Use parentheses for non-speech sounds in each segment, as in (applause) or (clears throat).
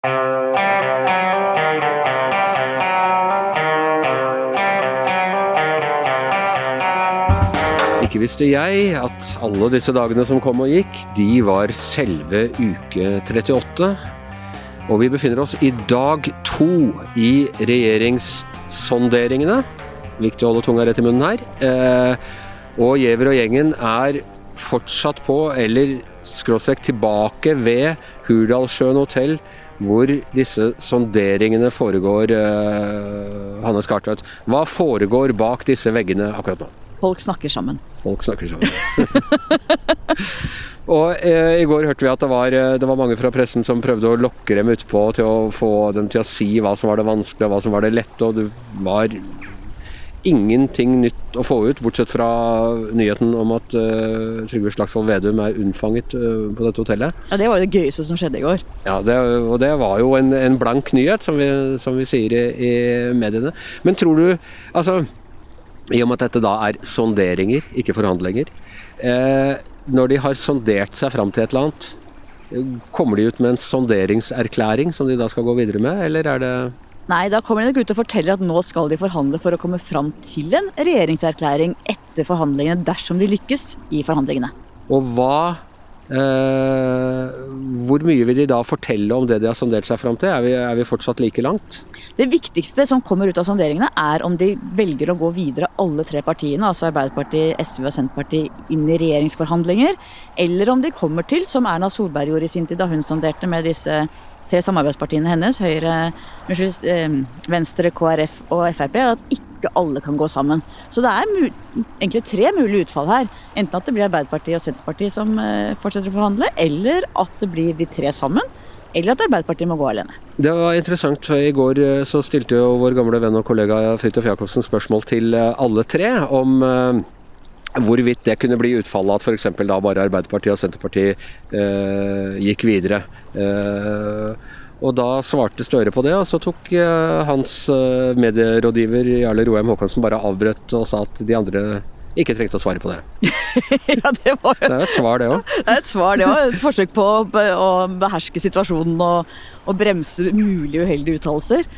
Ikke visste jeg at alle disse dagene som kom og gikk, de var selve uke 38. Og vi befinner oss i dag to i regjeringssonderingene. Viktig å holde tunga rett i munnen her. Eh, og Giæver og gjengen er fortsatt på, eller skråstrek tilbake ved Hurdalssjøen hotell, hvor disse sonderingene foregår. Eh, Hanne Skartvedt, hva foregår bak disse veggene akkurat nå? Folk snakker sammen. Folk snakker sammen. (laughs) og eh, I går hørte vi at det var, eh, det var, mange fra pressen som prøvde å lokke dem utpå til å få dem til å si hva som var det vanskelige og hva som var det lette. og det var ingenting nytt å få ut, bortsett fra nyheten om at uh, Trygve Slagsvold Vedum er unnfanget uh, på dette hotellet. Ja, Det var jo det gøyeste som skjedde i går. Ja, det, og det var jo en, en blank nyhet, som vi, som vi sier i, i, mediene. Men tror du Altså, i og med at dette da er sonderinger, ikke forhandlinger. Eh, når de har sondert seg fram til et eller annet, kommer de ut med en sonderingserklæring som de da skal gå videre med, eller er det Nei, da kommer de nok ut og forteller at nå skal de forhandle for å komme fram til en regjeringserklæring etter forhandlingene, dersom de lykkes i forhandlingene. Og hva Eh, hvor mye vil de da fortelle om det de har sondert seg fram til? Er vi, er vi, fortsatt like langt? Det viktigste som kommer ut av sonderingene, er om de velger å gå videre alle tre partiene, altså Arbeiderpartiet, SV og Senterpartiet, inn i regjeringsforhandlinger. Eller om de kommer til, som Erna Solberg gjorde i sin tid da hun sonderte med disse tre samarbeidspartiene hennes, Høyre, eh, Venstre, KrF og Frp, at ikke alle kan gå sammen. Så det er egentlig tre mulige utfall her. Enten at det blir Arbeiderpartiet og Senterpartiet som eh, fortsetter å forhandle, eller at det blir de tre sammen. Eller at Arbeiderpartiet må gå alene. Det var interessant. for I går eh, så stilte jo vår gamle venn og kollega Fridtjof Jacobsen spørsmål til alle tre om hvorvidt det kunne bli utfallet at f.eks. da bare Arbeiderpartiet og Senterpartiet eh, gikk videre. Eh, og da svarte Støre på det, og så tok uh, hans uh, medierådgiver Jarle Roheim Haakonsen bare avbrøt og sa at de andre ikke trengte å svare på det. (laughs) ja, det, var jo... det er et svar, det òg. Det er et svar, det òg. Et forsøk på å beherske situasjonen og, og bremse mulige uheldige uttalelser.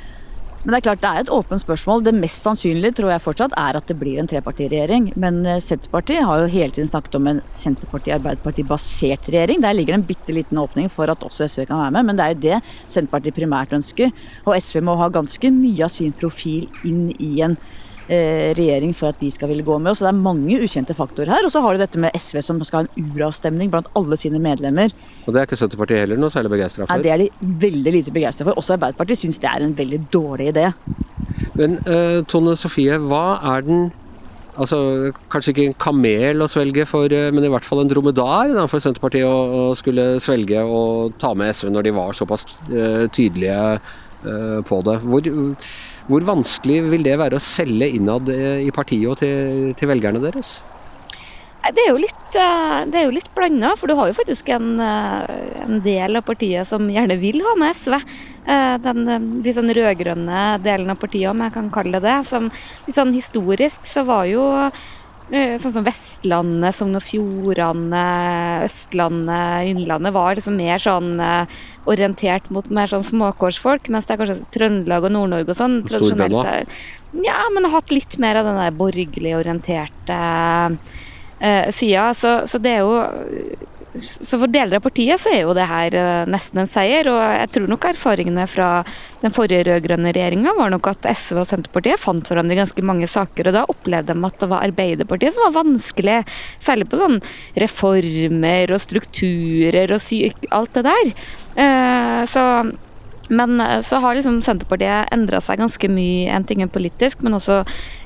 Men det er klart det er et åpent spørsmål. Det mest sannsynlige tror jeg fortsatt er at det blir en trepartiregjering. Men eh, Senterpartiet har jo hele tiden snakket om en Senterparti-Arbeiderparti-basert regjering. Der ligger det en bitte liten åpning for at også SV kan være med, men det er jo det Senterpartiet primært ønsker. Og SV må ha ganske mye av sin profil inn i en Eh, regjering for at de skal ville gå med. Så det er mange ukjente faktorer her. Og så har du dette med SV som skal ha en uravstemning blant alle sine medlemmer. Og det er ikke Senterpartiet heller noe særlig begeistra for? Nei, det er de veldig lite begeistra for. Også Arbeiderpartiet syns det er en veldig dårlig idé. Men uh, Tone Sofie, hva er den Altså, Kanskje ikke en kamel å svelge, for, eh, men i hvert fall en dromedar da, for Senterpartiet å, å, skulle svelge og ta med SV når de var såpass uh, tydelige uh, på det. Hvor, hvor vanskelig vil det være å selge innad eh, i partiet og til, til velgerne deres? Det er jo litt, eh, det litt blanda, for du har jo faktisk en, eh, en, del av partiet som gjerne vil ha med SV. Den litt sånn rød-grønne delen av partiet, om jeg kan kalle det det. Som, litt sånn historisk så var jo sånn som Vestlandet, Sogn og Fjordane, Østlandet, Innlandet var liksom mer sånn uh, orientert mot mer sånn småkårsfolk, mens det er kanskje Trøndelag og Nord-Norge og sånn tradisjonelt Ja, men har hatt litt mer av den der borgerlig orienterte eh, sida. Så, så, det er jo så for deler av partiet så er jo det her uh, nesten en seier. Og jeg tror nok erfaringene fra den forrige rød-grønne regjeringa var nok at SV og Senterpartiet fant hverandre i ganske mange saker. Og da opplevde de at det var Arbeiderpartiet som var vanskelig, særlig på sånn reformer og strukturer og syk, alt det der. Uh, så men eh, så har liksom Senterpartiet endra seg ganske mye, en ting politisk, men også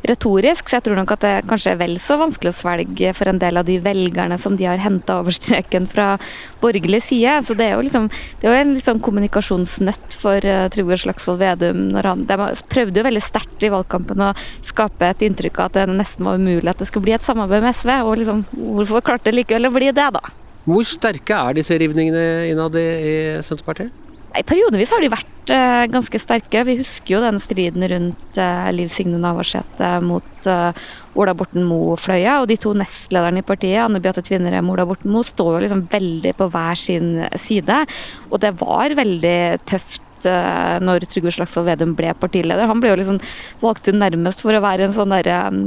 retorisk. Så jeg tror nok at det kanskje er vel så vanskelig å svelge for en del av de velgerne som de har henta over streken fra borgerlig side. Så det er jo liksom det er jo en liksom kommunikasjonsnøtt for uh, Trygve Slagsvold Vedum. når han, De prøvde jo veldig sterkt i valgkampen å skape et inntrykk av at det nesten var umulig at det skulle bli et samarbeid med SV. Og liksom, hvorfor klarte det likevel å bli det, da? Hvor sterke er disse rivningene innad i Senterpartiet? Periodevis har de vært uh, ganske sterke. Vi husker jo den striden rundt uh, Liv Signe Navarsete mot uh, Ola Borten Moe-fløya. Og de to nestlederne i partiet, Anne Beate Tvinnerem og Ola Borten Moe, står jo liksom veldig på hver sin side. Og det var veldig tøft uh, når Trygve Slagsvold Vedum ble partileder. Han ble jo liksom valgt inn nærmest for å være en sånn derre um,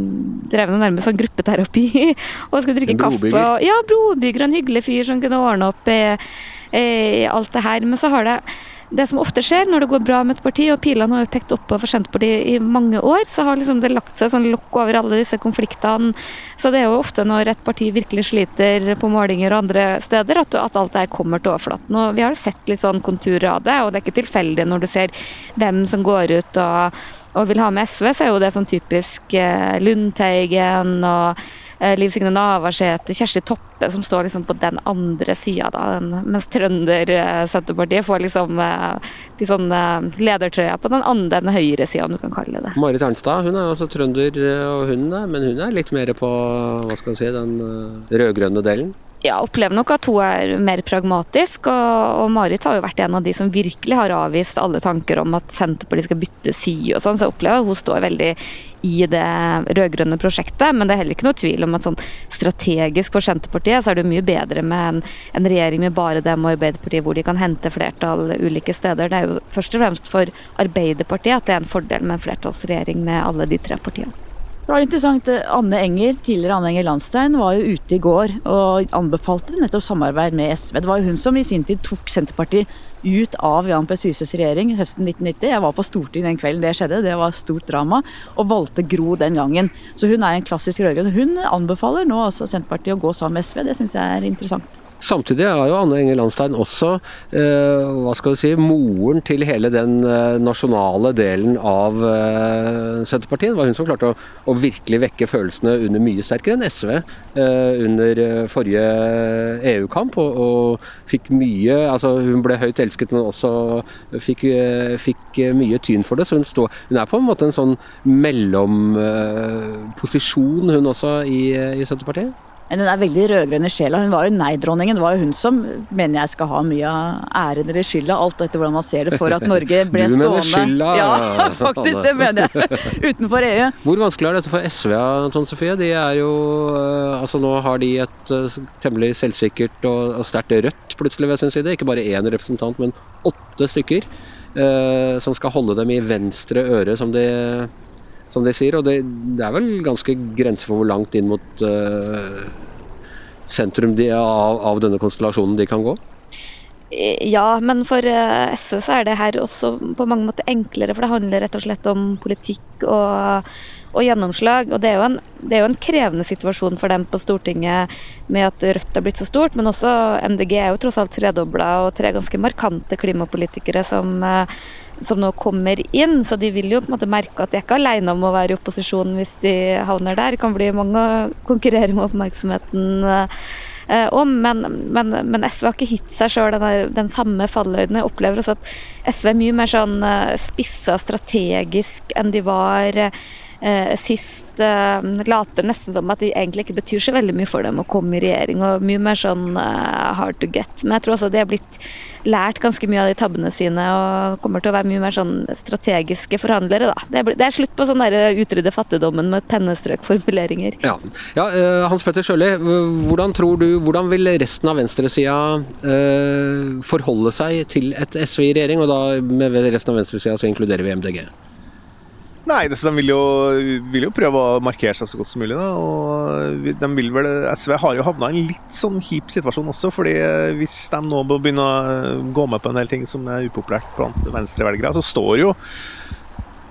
Drev med nærmest sånn gruppeterapi. (laughs) og skulle drikke kaffe. Og, ja, brobygger, en hyggelig fyr som kunne ordne opp i alt det her. Men så har det det som ofte skjer når det går bra med et parti, og pilene har jo pekt oppover for Senterpartiet i mange år, så har liksom det lagt seg sånn lokk over alle disse konfliktene. Så det er jo ofte når et parti virkelig sliter på målinger og andre steder, at, at alt det her kommer til overflaten. Og vi har jo sett litt sånn konturer av det, og det er ikke tilfeldig når du ser hvem som går ut og, og vil ha med SV, så er jo det sånn typisk eh, Lundteigen og Eh, Liv Signe Navarsete, Kjersti Toppe, som står liksom på den andre sida, mens Trønder-Senterpartiet får liksom eh, de sånne ledertrøya på den andre den høyre sida, om du kan kalle det Marit Ernstad hun er altså trønder, eh, og hun, men hun er litt mer på hva skal si, den rød-grønne delen? Ja, opplever nok at hun er mer pragmatisk. Og, og, Marit har jo vært en av de som virkelig har avvist alle tanker om at Senterpartiet skal bytte side og sånn. Så jeg opplever at hun står veldig i det rød-grønne prosjektet. Men det er heller ikke noe tvil om at sånn strategisk for Senterpartiet så er det mye bedre med en, en regjering med bare dem og Arbeiderpartiet hvor de kan hente flertall ulike steder. Det er jo først og fremst for Arbeiderpartiet at det er en fordel med en flertallsregjering med alle de tre partiene. Det var interessant. Anne Enger, tidligere Anne Enger Landstein, var jo ute i går og anbefalte nettopp samarbeid med SV. Det var jo hun som i sin tid tok Senterpartiet ut av Jan P. Syses regjering høsten 1990. Jeg var på Stortinget den kvelden det skjedde, det var stort drama. Og valgte Gro den gangen. Så hun er en klassisk rød-grønn. Hun anbefaler nå altså Senterpartiet å gå sammen med SV. Det syns jeg er interessant. Samtidig er jo Anne Enger Landstein også eh, hva skal du si, moren til hele den eh, nasjonale delen av eh, Senterpartiet. Det var hun som klarte å, å, virkelig vekke følelsene under mye sterkere enn SV eh, under eh, forrige EU-kamp. Og, og, fikk mye altså Hun ble høyt elsket, men også fikk, eh, fikk mye tyn for det. Så hun, stå, hun, er på en måte en sånn mellomposisjon, hun også, i, i Senterpartiet. Men hun er veldig rød-grønn i sjela. Hun var jo nei-dronningen. Det var jo hun som mener jeg skal ha mye av æren eller skylda, alt etter hvordan man ser det, for at Norge (laughs) ble stående. Du mener skylda? Ja, (laughs) faktisk, det mener jeg. Utenfor EU. Hvor vanskelig er dette for SV, Tone Sofie? De er jo eh, Altså nå har de et eh, temmelig selvsikkert og, og sterkt rødt plutselig ved sin side. Ikke bare én representant, men åtte stykker. Eh, som skal holde dem i venstre øre, som de som de sier. Og det, det, er vel ganske grenser for hvor langt inn mot uh, sentrum de, av, av, denne konstellasjonen de kan gå? Ja, men for uh, SV så er det her også på mange måter enklere, for det handler rett og slett om politikk og, og gjennomslag. Og det er, en, det er, jo en, krevende situasjon for dem på Stortinget med at Rødt er blitt så stort, men også MDG er jo tross alt tredobla og tre ganske markante klimapolitikere som uh, som nå kommer inn. Så de vil jo på en måte merke at de er ikke alene om å være i opposisjon hvis de havner der. Det kan bli mange å konkurrere med oppmerksomheten eh, om. Men, men, men, SV har ikke hitt seg sjøl den, den, samme fallhøyden. Jeg opplever også at SV er mye mer sånn eh, spissa strategisk enn de var. Eh, sist eh, later nesten som at det egentlig ikke betyr så veldig mye for dem å komme i regjering, og mye mer sånn eh, hard to get. Men jeg tror også de har blitt lært ganske mye av de tabbene sine og kommer til å være mye mer sånn strategiske forhandlere. Da. Det, er, det er slutt på sånn utrydde fattigdommen med pennestrøkformuleringer. Ja. ja Hans Petter Sjøli, hvordan tror du, hvordan vil resten av venstresida eh, forholde seg til et SV i regjering? Og da med resten av venstresida så inkluderer vi MDG? Nei, de vil jo, vil jo, prøve å markere seg så godt som mulig. Da. Og de vil vel, SV har jo havna i en litt sånn kjip situasjon også. fordi Hvis de nå må begynne å gå med på en del ting som er upopulært blant venstrevelgere, så står jo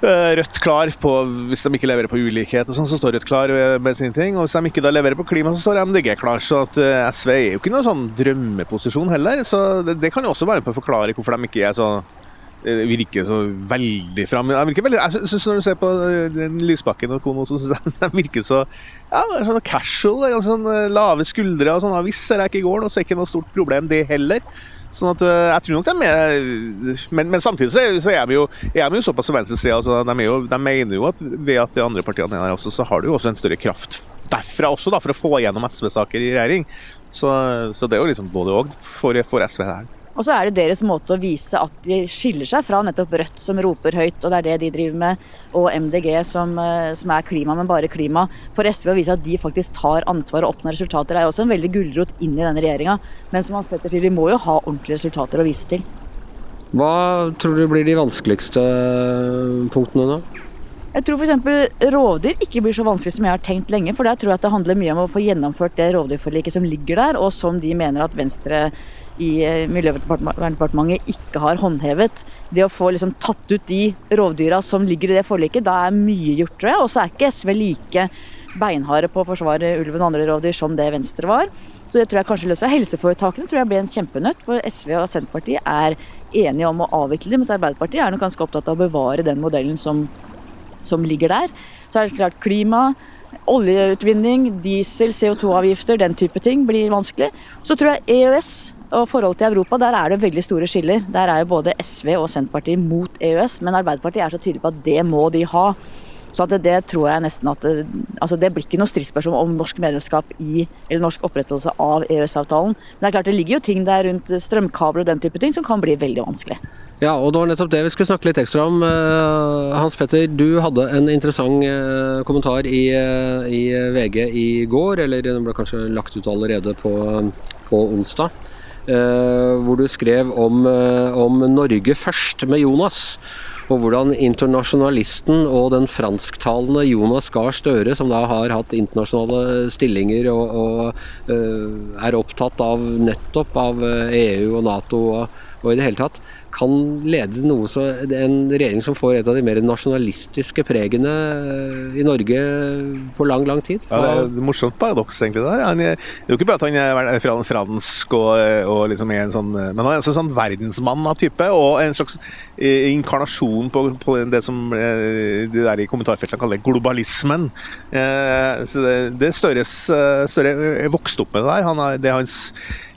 eh, Rødt klar på Hvis de ikke leverer på ulikhet, og sånn, så står Rødt klar med sine ting. Og hvis de ikke da leverer på klima, så står MDG klar. Så at eh, SV er jo ikke noen sånn drømmeposisjon heller. Så det, det kan jo også være med på å forklare hvorfor de ikke er så Eh, virker så veldig fram. Jeg, veldig, jeg synes Når du ser på eh, Lysbakken og Kono, så syns (laughs) de virker så ja, sånn casual. Sånn eh, lave skuldre og sånn. Hvis jeg ikke går, så er det ikke noe stort problem, det heller. Sånn at jeg tror nok de er Men, men samtidig så er, så er de jo, er de jo såpass på venstresida. Altså, de, de mener jo at ved at de andre partiene er der også, så har du jo også en større kraft derfra også, da, for å få gjennom SV-saker i regjering. Så, så, det er jo liksom både òg for, for SV her. Og så er det deres måte å vise at de skiller seg fra nettopp Rødt, som roper høyt, og det er det de driver med, og MDG, som, eh, som er klima, men bare klima. For SV å vise at de faktisk tar ansvar og oppnår resultater, er også en veldig gulrot inn i denne regjeringa. Men som Hans Petter sier, de må jo ha ordentlige resultater å vise til. Hva tror du blir de vanskeligste punktene nå? Jeg tror f.eks. rovdyr ikke blir så vanskelig som jeg har tenkt lenge. For der tror jeg at det handler mye om å få gjennomført det rovdyrforliket som ligger der, og som de mener at Venstre i eh, Miljøverndepartementet ikke har håndhevet. Det å få liksom tatt ut de rovdyra som ligger i det forliket, da er mye gjort, tror jeg. Og så er ikke SV like beinharde på å forsvare ulven og andre rovdyr som det Venstre var. Så det tror jeg kanskje løser Helseforetakene tror jeg blir en kjempenøtt, for SV og Senterpartiet er enige om å avvikle dem, mens Arbeiderpartiet er nok ganske opptatt av å bevare den modellen som som ligger der. Så er det klart klima, oljeutvinning, diesel, CO2-avgifter, den type ting blir vanskelig. Så tror jeg EØS og forholdet til Europa, der er det veldig store skiller. Der er jo både SV og Senterpartiet mot EØS, men Arbeiderpartiet er så tydelig på at det må de ha. Så det, det, tror jeg nesten at det, altså det blir ikke noe stridsspørsmål om norsk medlemskap i, eller norsk opprettelse av EØS-avtalen. Men det er klart det ligger jo ting der rundt strømkabler og den type ting som kan bli veldig vanskelig. Ja, og det var nettopp det vi skulle snakke litt ekstra om. Eh, Hans Petter, du hadde en interessant eh, kommentar i, eh, i VG i går, eller den ble kanskje lagt ut allerede på, på onsdag. Hvor du skrev om, om Norge først med Jonas og hvordan internasjonalisten og den fransktalende Jonas Gahr Støre, som da har hatt internasjonale stillinger og, og uh, er opptatt av nettopp av EU og Nato og, og i det hele tatt, kan lede noe så, en regjering som får et av de mer nasjonalistiske pregene eh, i Norge på lang, lang tid. Ja, Det er et morsomt paradoks, egentlig. der. det er jo ikke bare at han er fransk og, og liksom er en sånn Men han er også en sånn verdensmann av type, og en slags eh, inkarnasjon på, på det som eh, de der i kommentarfeltene kaller globalismen. Så det, det Støres Støre vokst opp med det der. Han er, det er hans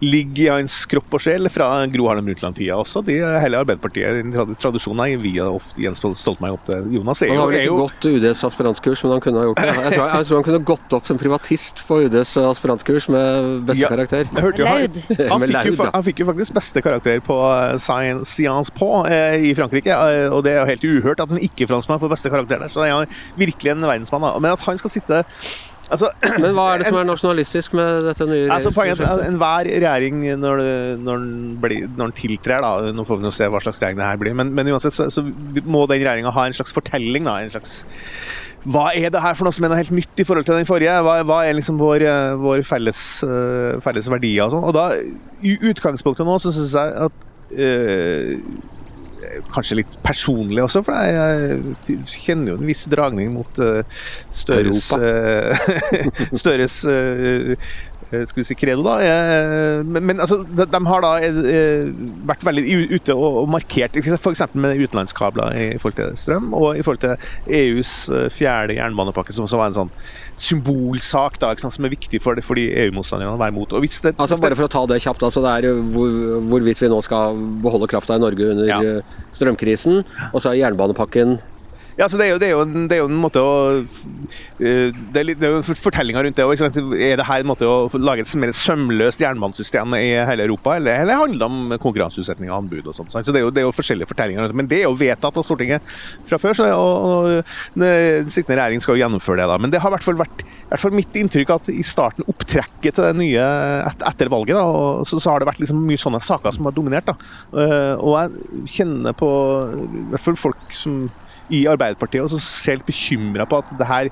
ligger i hans kropp og sjel fra Gro Harlem Brundtland-tida også. De, hele Arbeiderpartiet, tradisjonen er via Jens Stoltenberg opp til Jonas. Han har vel ikke gått UDs aspirantkurs, men han kunne ha gjort det. Jeg tror, jeg tror han kunne gått opp som privatist på UDs aspirantkurs med beste ja, karakter. Jeg hørte jo, han, (laughs) han, fikk jo, han, fikk jo, faktisk beste karakter på Science Science Po eh, i Frankrike, eh, og det er jo helt uhørt at en ikke-franskmann får beste karakter der. Så det er virkelig en verdensmann. Da. Men at han skal sitte Altså, (clears throat) Men hva er det som er nasjonalistisk med dette nye altså, poenget er Enhver regjering, når, når, den blir, når, den tiltrer da, Nå får vi nå se hva slags regjering det her blir, men, men uansett så, så, må den regjeringa ha en slags fortelling. Da, en slags hva er det her for noe som er noe helt nytt i forhold til den forrige? Hva, hva er liksom vår, vår felles, uh, felles, verdier og sånn? Og da, i utgangspunktet nå, så syns jeg at uh, kanskje litt personlig også, for jeg, kjenner jo en viss dragning mot uh, Støres, uh, (laughs) Støres uh, skal vi si credo, da. Men, men altså, de, de, har da vært veldig ute og, og markert f.eks. med utenlandskabler i forhold til strøm, og i forhold til EUs fjerde jernbanepakke, som også var en sånn symbolsak da, sant, som er viktig for, det, for de EU-motstanderne å være mot. Det, altså Bare for å ta det kjapt. Altså det er hvor, hvorvidt vi nå skal beholde krafta i Norge under ja. strømkrisen. Og så er jernbanepakken ja, så det er, jo, det, er en, det er, jo, en, måte å eh, Det er, litt, det er jo fortellinga rundt det òg. Er det her en måte å lage et mer sømløst jernbanesystem i hele Europa, eller, eller handler det om konkurranseutsetting av anbud og sånt? Så det er, jo, det er jo forskjellige fortellinger. Men det er jo vedtatt av Stortinget fra før, så, og, og den sittende regjering skal jo gjennomføre det. da. Men det har i hvert fall vært i hvert fall mitt inntrykk at i starten, opptrekket til det nye et, etter valget, da, så, så, har det vært liksom mye sånne saker som har dominert. da. Uh, og jeg kjenner på i hvert fall folk som i Arbeiderpartiet og så ser litt bekymra på at det her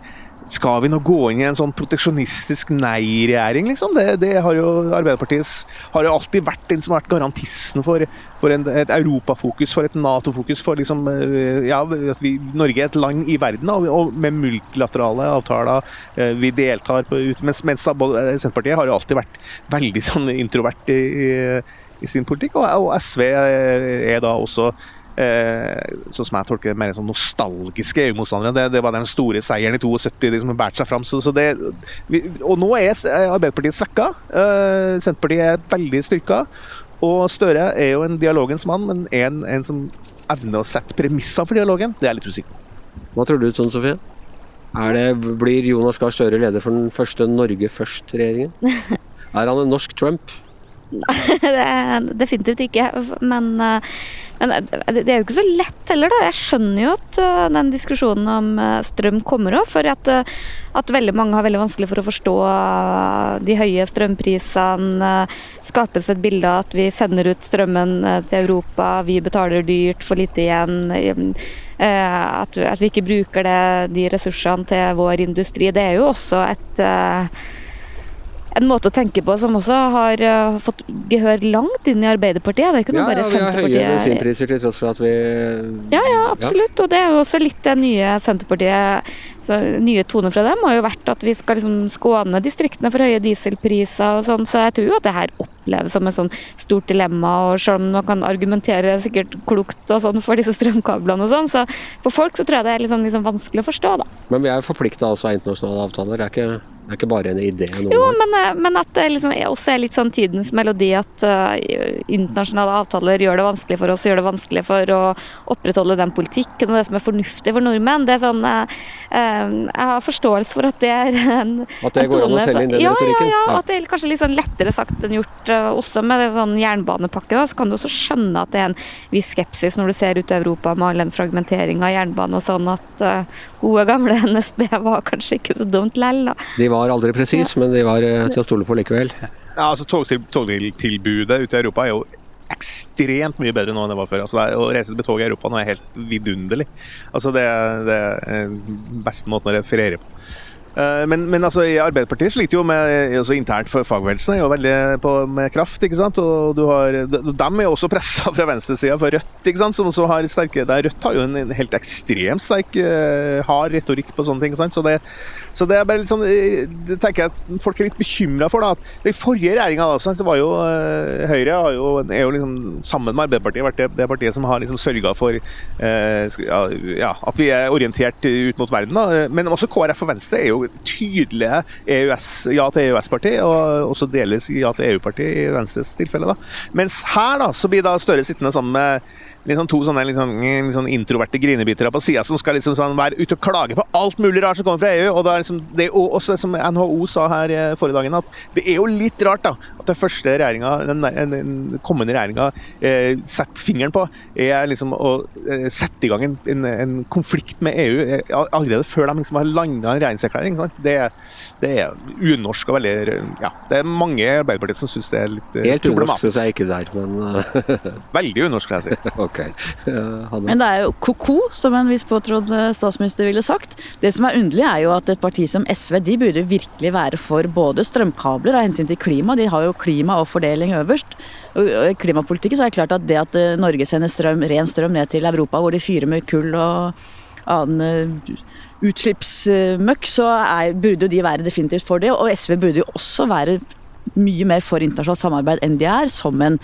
skal vi nå gå inn i en sånn proteksjonistisk nei-regjering, liksom? Det, det, har jo Arbeiderpartiet har jo alltid vært den som har vært garantisten for, for en, et europafokus, for et Nato-fokus, for liksom eh, Ja, at vi, Norge er et land i verden, og, og med multilaterale avtaler. Eh, vi deltar på Mens, mens da, Senterpartiet har jo alltid vært veldig sånn introvert i, i, i sin politikk, og, og SV er da også eh, sånn som jeg tolker mer sånn nostalgiske EU-motstandere. Det, det, var den store seieren i 72 de som båret seg fram. Så, så det, vi, og nå er Arbeiderpartiet svekka. Eh, Senterpartiet er veldig styrka. Og Støre er jo en dialogens mann, men en, en som evner å sette premissene for dialogen, det er litt usikker. Hva tror du, Tone Sofie? Det, blir Jonas Gahr Støre leder for den første Norge først-regjeringen? (laughs) Er han en norsk Trump? Nei, det er definitivt ikke. Men, eh, men, det er jo ikke så lett heller, da. Jeg skjønner jo at eh, den diskusjonen om eh, strøm kommer opp. For at, at veldig mange har veldig vanskelig for å forstå de høye strømprisene. Skapes et bilde av at vi sender ut strømmen til Europa, vi betaler dyrt, for lite igjen. At vi ikke bruker det, de ressursene til vår industri. Det er jo også et en måte å tenke på som også har uh, fått gehør langt inn i Arbeiderpartiet. Det er ikke noe ja, bare ja, vi har høye bensinpriser til tross for at vi Ja, ja, absolutt. Ja. Og det er jo også litt det nye Senterpartiet så Nye toner fra dem har jo vært at vi skal liksom skåne distriktene for høye dieselpriser og sånn. Så jeg tror jo at det her oppleves som et sånn stort dilemma. Og selv om man kan argumentere sikkert klokt og sånn for disse strømkablene og sånn, så for folk så tror jeg det er litt sånn, liksom vanskelig å forstå, da. Men vi er forplikta altså av internasjonale avtaler. Det er ikke det er ikke bare en idé? Noen Jo, men, eh, men, at det liksom også er litt sånn tidens melodi at uh, internasjonale avtaler gjør det vanskelig for oss, gjør det vanskelig for å opprettholde den politikken og det som er fornuftig for nordmenn. Det er sånn, uh, Jeg har forståelse for at det er en, At det går an å selge inn den ja, retorikken? Ja, ja, ja, at det er kanskje litt sånn lettere sagt enn gjort uh, også med det sånn jernbanepakke. Da, så kan du også skjønne at det er en viss skepsis når du ser ut i Europa med all den fragmenteringa av jernbane og sånn, at gode gamle (laughs) NSB var kanskje ikke så dumt lell. De var var aldri presis, men de var eh, til å stole på likevel. Ja, altså Togtilbudet ute i Europa er jo ekstremt mye bedre nå enn det var før. Altså, å reise med tog i Europa nå er helt vidunderlig. Altså, det, det er den beste måten å referere på. Eh, men, men altså, Arbeiderpartiet sliter jo med også internt for fagbevegelsen er jo veldig på, med kraft. ikke sant? Og du har, de, er jo også (laughs) pressa fra venstresida, for Rødt, ikke sant? som også har sterke der Rødt har jo en, helt ekstremt sterk, uh, hard retorikk på sånne ting. ikke sant? Så det, så det er bare litt sånn, eh, det tenker jeg at folk er litt bekymra for. da, at Den forrige regjeringa var jo Høyre har jo, er jo liksom sammen med Arbeiderpartiet vært det, det partiet som har liksom sørga for eh, ja, at vi er orientert ut mot verden. da, Men også KrF og Venstre er jo tydelige EØS, ja til EØS-parti, og også delvis ja til EU-parti i Venstres tilfelle. da. Mens her da, så blir da Støre sittende sammen med liksom to sånne liksom, liksom introverte grinebitere på sida som skal liksom sånn være ute og klage på alt mulig rart som kommer fra EU. og det er liksom, det er også som NHO sa her eh, forrige dagen, at det er jo litt rart da, den første regjeringa, den, den, kommende regjeringa eh, setter fingeren på, er liksom å eh, sette i gang en, en, en, konflikt med EU eh, allerede før de liksom har landa en regjeringserklæring. Det, det, er unorsk og veldig Ja, det er mange i Arbeiderpartiet som syns det er litt Helt problematisk. Helt unorsk syns jeg ikke det er, men (laughs) Veldig unorsk, vil jeg si. (laughs) okay. ja, Men det er jo ko-ko, som en viss påtrodd eh, statsminister ville sagt. Det som er underlig, er jo at et parti som SV de burde virkelig være for både strømkabler av hensyn til klima, de har jo klima og fordeling øverst. Og klimapolitikken så er det klart at det at eh, Norge sender strøm, ren strøm ned til Europa, hvor de fyrer med kull og annen eh, utslippsmøkk, så er, burde de være definitivt for det. Og SV burde jo også være mye mer for internasjonalt samarbeid enn de er, som en,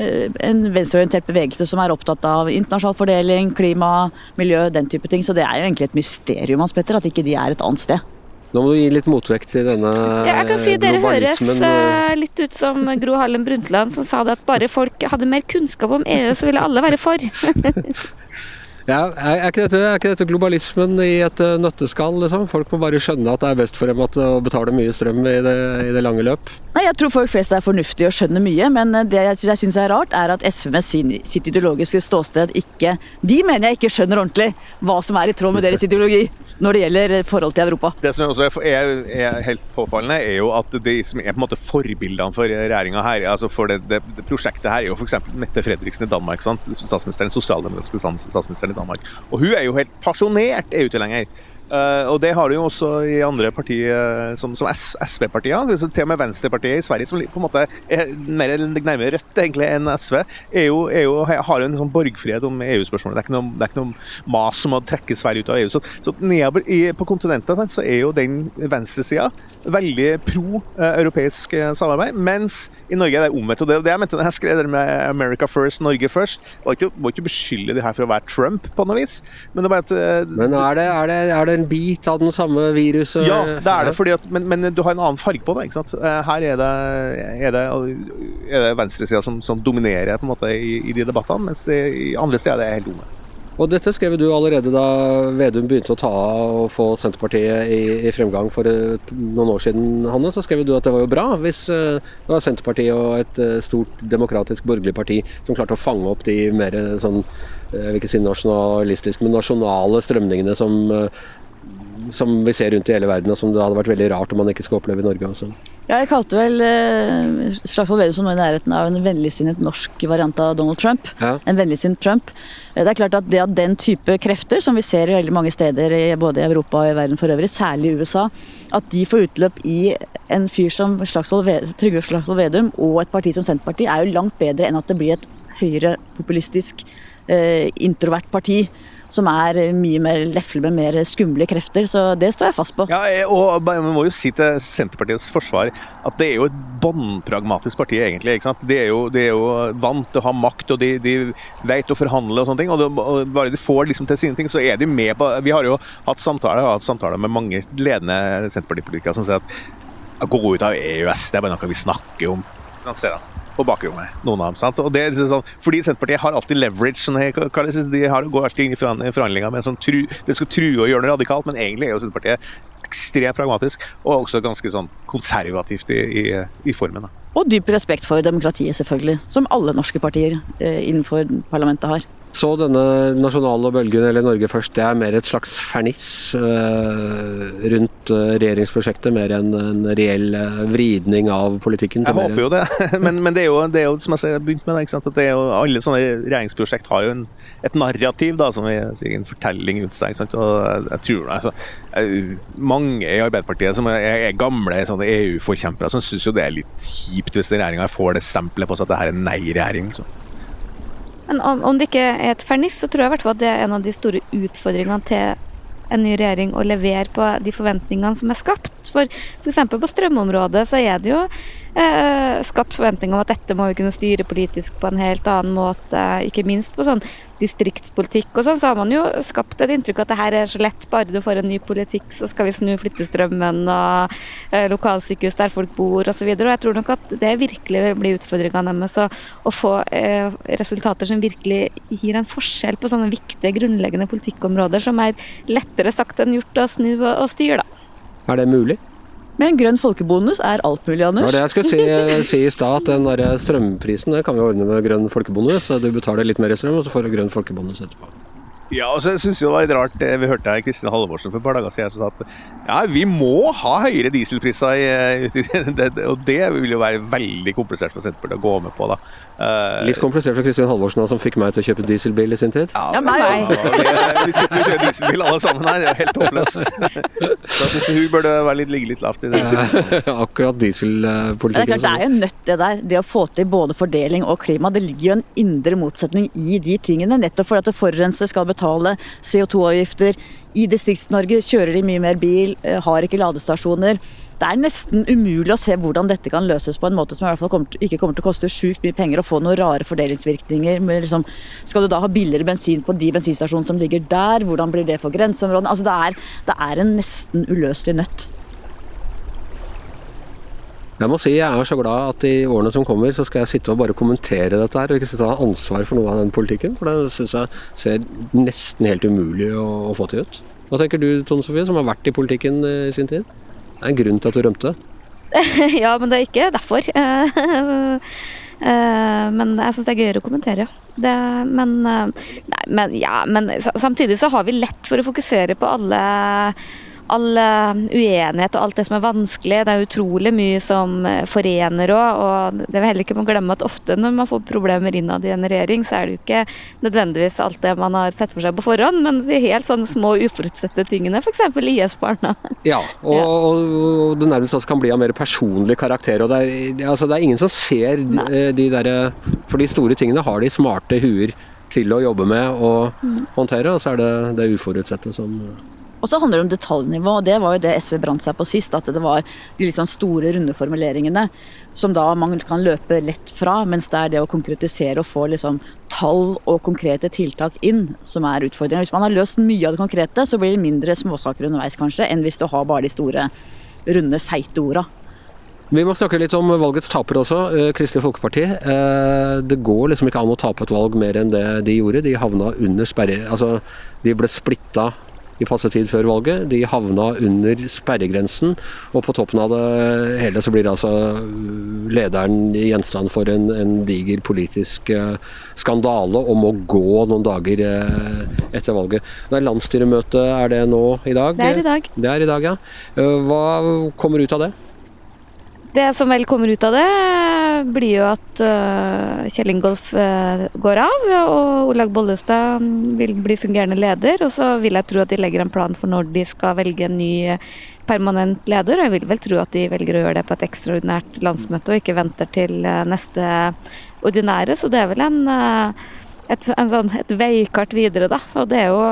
eh, en venstreorientert bevegelse som er opptatt av internasjonal fordeling, klima, miljø, den type ting. Så det er jo egentlig et mysterium Hans Petter, at ikke de er et annet sted. Nå må du gi litt motvekt til denne ja, jeg kan si Dere høres uh, litt ut som Gro Harlem Brundtland som sa det at bare folk hadde mer kunnskap om EU, så ville alle være for. (laughs) Ja, er, ikke dette, er, ikke dette, globalismen i et uh, nøtteskall? Liksom? Folk må bare skjønne at det er best for dem at, å betale mye strøm i det, i det, lange løp? Nei, Jeg tror folk flest er fornuftige og skjønner mye, men eh, det jeg, jeg syns er rart, er at SV med sin, sitt ideologiske ståsted ikke De mener jeg ikke skjønner ordentlig hva som er i tråd med deres ideologi når det gjelder forhold til Europa. Det som også er, er helt påfallende, er jo at de som er på en måte forbildene for regjeringa her, altså for det, det, det, prosjektet her, er jo f.eks. Mette Fredriksen i Danmark. Sant? statsministeren, Sosialdemokratiske statsministeren i Danmark. Og hun er jo helt pasjonert EU-tilhenger. Uh, og det har du jo også i andre partier, eh, som, som SV-partier. Til og med Venstrepartiet i Sverige, som på en måte er mer nærmere Rødt egentlig enn SV, EU, er har jo en sånn borgfrihet om EU-spørsmålet. Det, er ikke noe, mas om å trekke Sverige ut av EU. Så, så nedover på kontinentet så er jo den venstresida veldig pro-europeisk eh, samarbeid, mens i Norge er det omvendt. Og det, det jeg mente da jeg skrev det med America first, Norge first, Må ikke, var ikke beskylde de her for å være Trump på noe vis. Men det er bare at Men er det, er det, er det en bit av den samme viruset? Ja, det er det. Fordi at, men, men, du har en annen farge på det. ikke sant? Eh, her er det, er det, er det venstresida som, som, dominerer på en måte i, i de debattene, mens det, i andre steder er det helt unge. Og dette skrev du allerede da Vedum begynte å ta av og få Senterpartiet i, i fremgang for uh, noen år siden, Hanne. Så skrev du at det var jo bra hvis uh, det var Senterpartiet og et stort demokratisk borgerlig parti som klarte å fange opp de mer sånn, jeg vil ikke si nasjonalistiske, men nasjonale strømningene som som vi ser rundt i hele verden, og som det hadde vært veldig rart om man ikke skulle oppleve i Norge. Også. Ja, jeg kalte vel eh, Slagsvold Vedum som nå i nærheten av en vennligsinnet norsk variant av Donald Trump. Ja. En vennligsinnet Trump. Eh, det er klart at det at den type krefter, som vi ser i veldig mange steder i både Europa og i verden for øvrig, særlig i USA, at de får utløp i en fyr som Slagsvold, Trygve Slagsvold Vedum og et parti som Senterpartiet, er jo langt bedre enn at det blir et høyrepopulistisk, eh, introvert parti som er mye mer lefle med mer skumle krefter. Så det står jeg fast på. Ja, og Vi må jo si til Senterpartiets forsvar at det er jo et båndpragmatisk parti, egentlig. ikke sant? De er jo, de er jo vant til å ha makt, og de, de vet å forhandle og sånne ting. og, det, og Bare de får liksom til sine ting, så er de med på Vi har jo hatt samtaler, hatt samtaler med mange ledende Senterpartipolitikere som sier at å gå ut av EØS, det er bare noe vi snakker om. Sånn ser han på bakrommet. Noen av dem, sant? Og det er liksom sånn, fordi Senterpartiet har alltid leverage. Sånn, de har, går alltid inn i forhandlinger med sånn tru, det skal true og gjøre noe radikalt, men egentlig er jo Senterpartiet ekstremt pragmatisk og også ganske sånn konservativt i, i, i formen. Da. Og dyp respekt for demokratiet, selvfølgelig. Som alle norske partier eh, innenfor parlamentet har. Så denne nasjonale bølgen, eller Norge først, det er mer et slags ferniss øh, rundt eh, regjeringsprosjektet, mer enn en reell øh, vridning av politikken? Jeg håper jo det, (laughs) men, men det, er jo, det, er jo, som jeg har begynt med, det, at det er jo, alle sånne regjeringsprosjekt har jo en, et narrativ, da, som sier, en fortelling rundt seg. og jeg, tror tror altså, Mange i Arbeiderpartiet som er, er gamle EU-forkjempere, som syns det er litt kjipt hvis regjeringa får det stempelet på seg at det her er nei-regjering. Så. Men om, om, det ikke er et ferniss, så tror jeg i hvert fall at det er en av de store utfordringene til en ny regjering å levere på de forventningene som er skapt. For f.eks. på strømområdet så er det jo eh, skapt forventninger om at dette må vi kunne styre politisk på en helt annen måte. Ikke minst på sånn distriktspolitikk og sånn, så har man jo skapt et inntrykk at det her er så lett, bare du får en ny politikk, så skal vi snu flyttestrømmen og eh, lokalsykehus der folk bor osv. Og, og jeg tror nok at det virkelig blir utfordringa deres å få eh, resultater som virkelig gir en forskjell på sånne viktige, grunnleggende politikkområder som er lettere sagt enn gjort å snu og, og styre, da. Er det mulig? Men en grønn folkebonus er alt mulig, Anders. Det det jeg skulle si, si i stad, den der strømprisen det kan vi ordne med grønn folkebonus. Du betaler litt mer i strøm, og så får du grønn folkebonus etterpå. Ja, og så syns jeg det var litt rart det vi hørte her Kristin Halvorsen for et par dager siden som sa at ja, vi må ha høyere dieselpriser, i, (laughs) og det vil jo være veldig komplisert for Senterpartiet å gå med på. da. Uh, litt komplisert for Kristin Halvorsen som fikk meg til å kjøpe dieselbil i sin tid. Ja, ja meg òg. Vi sitter og kjører dieselbil alle sammen her, det er helt håpløst. Så hun burde være litt, ligge litt lavt i det. (laughs) Akkurat dieselpolitikken. Det er klart det er jo nødt det der, det å få til både fordeling og klima. Det ligger jo en indre motsetning i de tingene, nettopp for at forurenser skal betale betale CO2-avgifter. I Distrikts-Norge kjører de mye mer bil, eh, har ikke ladestasjoner. Det er nesten umulig å se hvordan dette kan løses på en måte som i hvert fall kommer til, ikke kommer til å koste sjukt mye penger og få noen rare fordelingsvirkninger. Liksom, skal du da ha billigere bensin på de bensinstasjonene som ligger der? Hvordan blir det for grenseområdene? Altså, det, det er en nesten uløselig nøtt. Jeg må si jeg er så glad at i årene som kommer, så skal jeg sitte og bare kommentere dette her, og ikke sitte og ha ansvar for noe av den politikken. For det syns jeg ser nesten helt umulig å, å, få til ut. Hva tenker du Tone Sofie, som har vært i politikken eh, i sin tid? Det er en grunn til at du rømte? (laughs) ja, men det er ikke derfor. (laughs) Eh, men jeg syns det er gøyere å kommentere. Det, men, eh, nei, men, ja, men samtidig så har vi lett for å fokusere på alle all uenighet og alt det som er vanskelig. Det er utrolig mye som eh, forener òg. Og det vil heller ikke man glemme at ofte når man får problemer innad i en regjering, så er det jo ikke nødvendigvis alt det man har sett for seg på forhånd, men de helt sånne små uforutsette tingene, f.eks. IS-barna. Ja, og, ja. og, det nærmest også kan bli av mer personlig karakter. og Det er, altså, det er ingen som ser de, eh, de derre For de store tingene har de smarte huer til å jobbe med og mm. håndtere, og så er det det uforutsette som og så handler det om detaljnivå, og det var jo det SV brant seg på sist. At det var de litt sånn store, runde formuleringene som da man kan løpe lett fra. Mens det er det å konkretisere og få liksom tall og konkrete tiltak inn som er utfordringen. Hvis man har løst mye av det konkrete, så blir det mindre småsaker underveis kanskje, enn hvis du har bare de store, runde, feite orda. Vi må snakke litt om valgets taper også, eh, Kristelig Folkeparti. Eh, det går liksom ikke an å tape et valg mer enn det de gjorde. De havna under sperre... Altså, de ble splitta i passe tid før valget. De havna under sperregrensen, og på toppen av det hele så blir altså lederen gjenstand for en, en diger politisk eh, skandale og må gå noen dager eh, etter valget. Det er landsstyremøte, er det nå i dag? Det er i dag. Det er i dag, ja. Hva kommer ut av det? Det som vel kommer ut av det, blir jo at uh, Kjell Ingolf uh, går av, og Olaug Bollestad vil bli fungerende leder. Og så vil jeg tro at de legger en plan for når de skal velge en ny permanent leder. Og jeg vil vel tro at de velger å gjøre det på et ekstraordinært landsmøte, og ikke venter til neste ordinære. Så det er vel en et, sånn, et, veikart videre, da. Så det er jo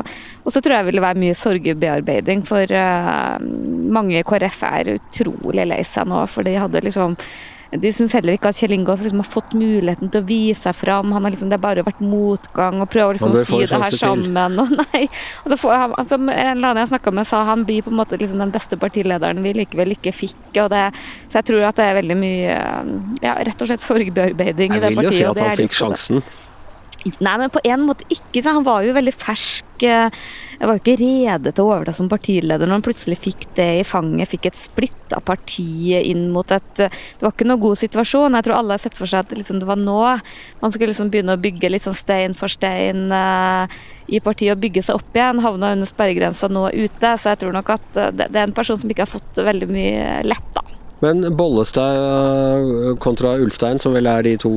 Og så tror jeg det vil være mye sorgbearbeiding, for uh, mange i KrF er utrolig lei seg nå, for de hadde liksom de syns heller ikke at Kjell Ingolf liksom har fått muligheten til å vise seg fram. Han har liksom, det har bare vært motgang og prøver liksom å si det her sammen. Og (laughs) nei, og så får han, altså, En eller annen jeg snakka med, sa han blir på en måte liksom den beste partilederen vi likevel ikke fikk. og det, Så jeg tror at det er veldig mye ja, rett og slett sorgbearbeiding i det partiet. Jeg vil jo si at han fikk sjansen. Nei, men på en måte ikke. Han var jo veldig fersk. Jeg var jo ikke rede til å overta som partileder når han plutselig fikk det i fanget. Fikk et splitta parti inn mot et Det var ikke noe god situasjon. Jeg tror alle har sett for seg at liksom det var nå man skulle liksom begynne å bygge litt sånn stein for stein uh, i partiet og bygge seg opp igjen. Havna under sperregrensa nå ute. Så jeg tror nok at det, det er en person som ikke har fått veldig mye lett, da. Men Bollestad kontra Ulstein, som vel er de to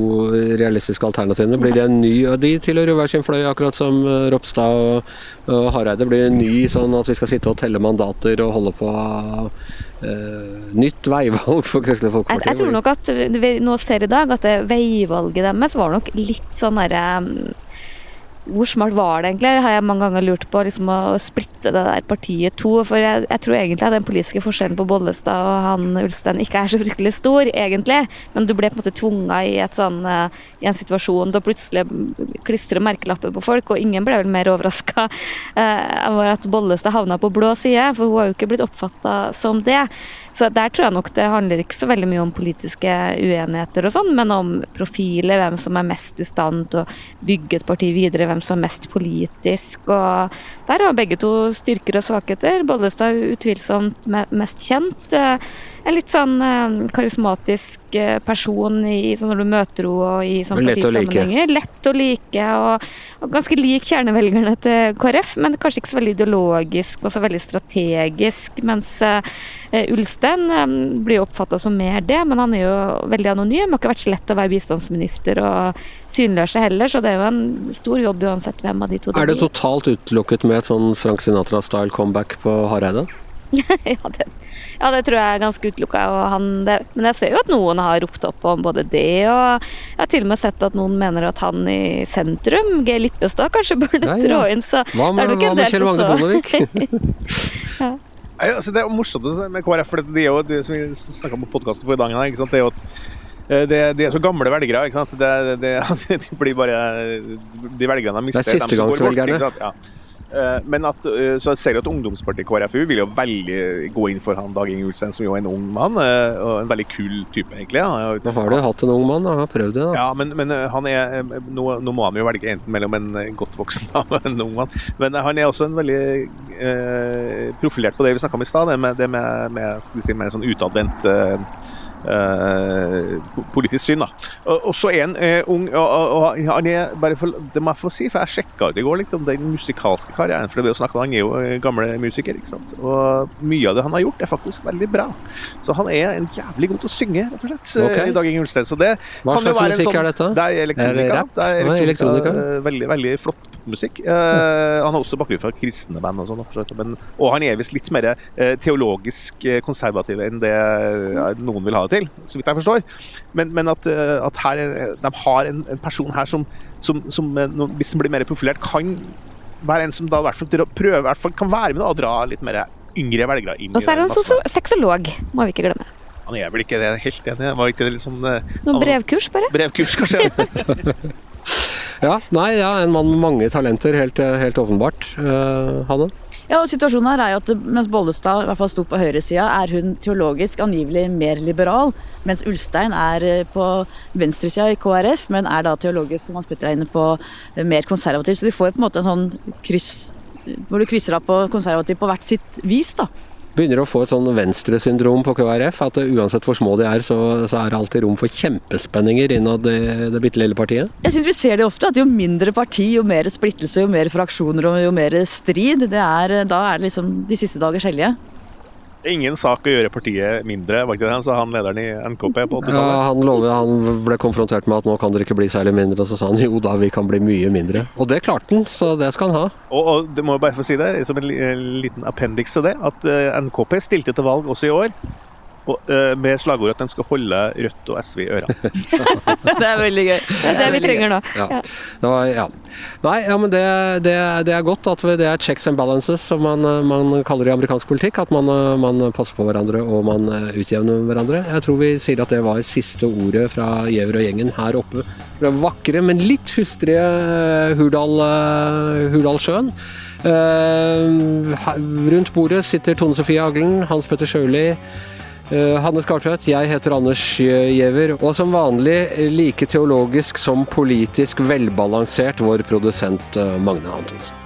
realistiske alternativene, blir det en ny De tilhører hver sin fløy, akkurat som Ropstad og, og Hareide. Blir det en ny sånn at vi skal sitte og telle mandater og holde på uh, nytt veivalg for Kristelig Folkeparti? Jeg, jeg, tror nok at vi nå ser i dag at det veivalget deres var nok litt sånn derre um, hvor smart var det egentlig, har jeg mange ganger lurt på. Liksom, å splitte det der partiet to. For jeg, jeg, tror egentlig at den politiske forskjellen på Bollestad og han Ulstein ikke er så fryktelig stor, egentlig. Men du ble på en måte tvunga i, sånn, uh, i en situasjon da plutselig klistre merkelapper på folk, og ingen ble vel mer overraska uh, over at Bollestad havna på blå side, for hun har jo ikke blitt oppfatta som det. Så der tror jeg nok det handler ikke så veldig mye om politiske uenigheter og sånn, men om profiler, hvem som er mest i stand til å bygge et parti videre, hvem som er mest politisk. Og der har begge to styrker og svakheter. Bollestad utvilsomt mest kjent. En litt sånn karismatisk person i, sånn når du møter henne og i sånn partisammenhenger. Lett å like. Og, og ganske lik kjernevelgerne til KrF, men kanskje ikke så veldig ideologisk og så veldig strategisk. Mens Ulstein blir oppfatta som mer det, men han er jo veldig anonym. Har ikke vært så lett å være bistandsminister og synliggjøre seg heller, så det er jo en stor jobb uansett hvem av de to det blir. Er det totalt utelukket med et sånn Frank Sinatra-style comeback på Hareide? (laughs) ja, det, ja, det tror jeg er ganske utelukka. Men jeg ser jo at noen har ropt opp om både det, og jeg har til og med sett at noen mener at han i sentrum, G. Lippestad, kanskje burde ja, ja. trå inn. Så hva med, hva med Kjell Magne Bondevik? (laughs) ja. altså, det er morsomt med KrF, for det er jo det som vi snakka om på podkasten forrige dag. Ikke sant? Det er jo at eh, det, de er så gamle velgere. ikke sant? Det, det, (laughs) de blir bare De velgerne de mister. Det er sistegangsvelgerne. Ja. Eh, men at, eh, så jeg ser du at Ungdomspartiet KrFU vil jo veldig gå inn for han Dag Inge Ulstein, som jo er en ung mann. Eh, og En veldig kul type, egentlig. Nå har du hatt en ung mann, han har prøvd det. da. Ja, men, men han er, nå, nå, må han jo velge enten mellom en godt voksen (laughs) og en ung mann. Men han er også en veldig eh, profilert på det vi snakka om i stad, det med, det med, med, si, med sånn utadvendt eh, politisk syn. da. Og, så er han uh, ung han er, bare for, Det må jeg få si, for jeg sjekka ut i går litt om den musikalske karrieren. for det å snakke, om, Han er jo uh, gamle musiker, ikke sant? og mye av det han har gjort, er faktisk veldig bra. Så han er en jævlig god til å synge, rett og slett. Okay. i Dag Inge Ulstein. Så det Hva slags musikk sånn, er dette? Det er elektronika. Det er elektronika, elektronika. Veldig, veldig flott musikk. Uh, han har også bakgrunn fra kristne band, og sånn, men, og han er visst litt mer uh, teologisk konservativ enn det noen vil ha det til, så vidt jeg forstår. Men, men at, at, her, de har en, en person her som, som, som, hvis den blir mer profilert, kan være en som da i hvert fall prøver, hvert fall kan være med og dra litt mer yngre velgere inn. Og så er han sexolog, må vi ikke glemme. Han er vel ikke det, helt enig. Var ikke det litt sånn Noen brevkurs, bare? Brevkurs, kanskje. (laughs) Ja, nei, ja, en mann med mange talenter, helt, helt åpenbart. Uh, Hanne? Ja, og situasjonen her er jo at Mens Bollestad i hvert fall sto på høyresida, er hun teologisk angivelig mer liberal. Mens Ulstein er eh, på venstresida i KrF, men er da teologisk som Hans Petter er inne på, eh, mer konservativ. Så de får på en måte en sånn kryss hvor du krysser av på konservativ på hvert sitt vis. da begynner å få et sånn venstresyndrom på KrF. At uansett hvor små de er, så, så er det alltid rom for kjempespenninger innad det, det bitte lille partiet? Jeg syns vi ser det ofte, at jo mindre parti, jo mer splittelse, jo mer fraksjoner og jo mer strid. Det er, da er det liksom de siste dagers hellige. Ingen sak å gjøre partiet mindre, var ikke det han sa, han lederen i NKP på 80-tallet? Ja, han lovet, han ble konfrontert med at nå kan dere ikke bli særlig mindre, og så sa han jo da, vi kan bli mye mindre. Og det klarte han, så det skal han ha. Og, og det må jeg bare få si det, som en liten appendix til det, at eh, NKP stilte til valg også i år med slagordet at den skal holde Rødt og SV i ørene. (laughs) det er veldig gøy. Det er det vi trenger nå. Ja. Var, ja. Nei, ja, men det, det, det, er godt at det er checks and balances, som man, man kaller det i amerikansk politikk. At man, man, passer på hverandre og man utjevner hverandre. Jeg tror vi sier at det var siste ordet fra Giæver og gjengen her oppe. Det vakre, men litt hustrige Hurdal, Hurdalssjøen. Uh, rundt bordet sitter Tone Sofie Aglen, Hans Petter Sjøli, Eh, Hanne Skartvedt, jeg heter Anders Giæver, og som vanlig like teologisk som politisk velbalansert vår produsent eh, Magne Antonsen.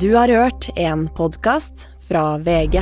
Du har hørt en podkast fra VG.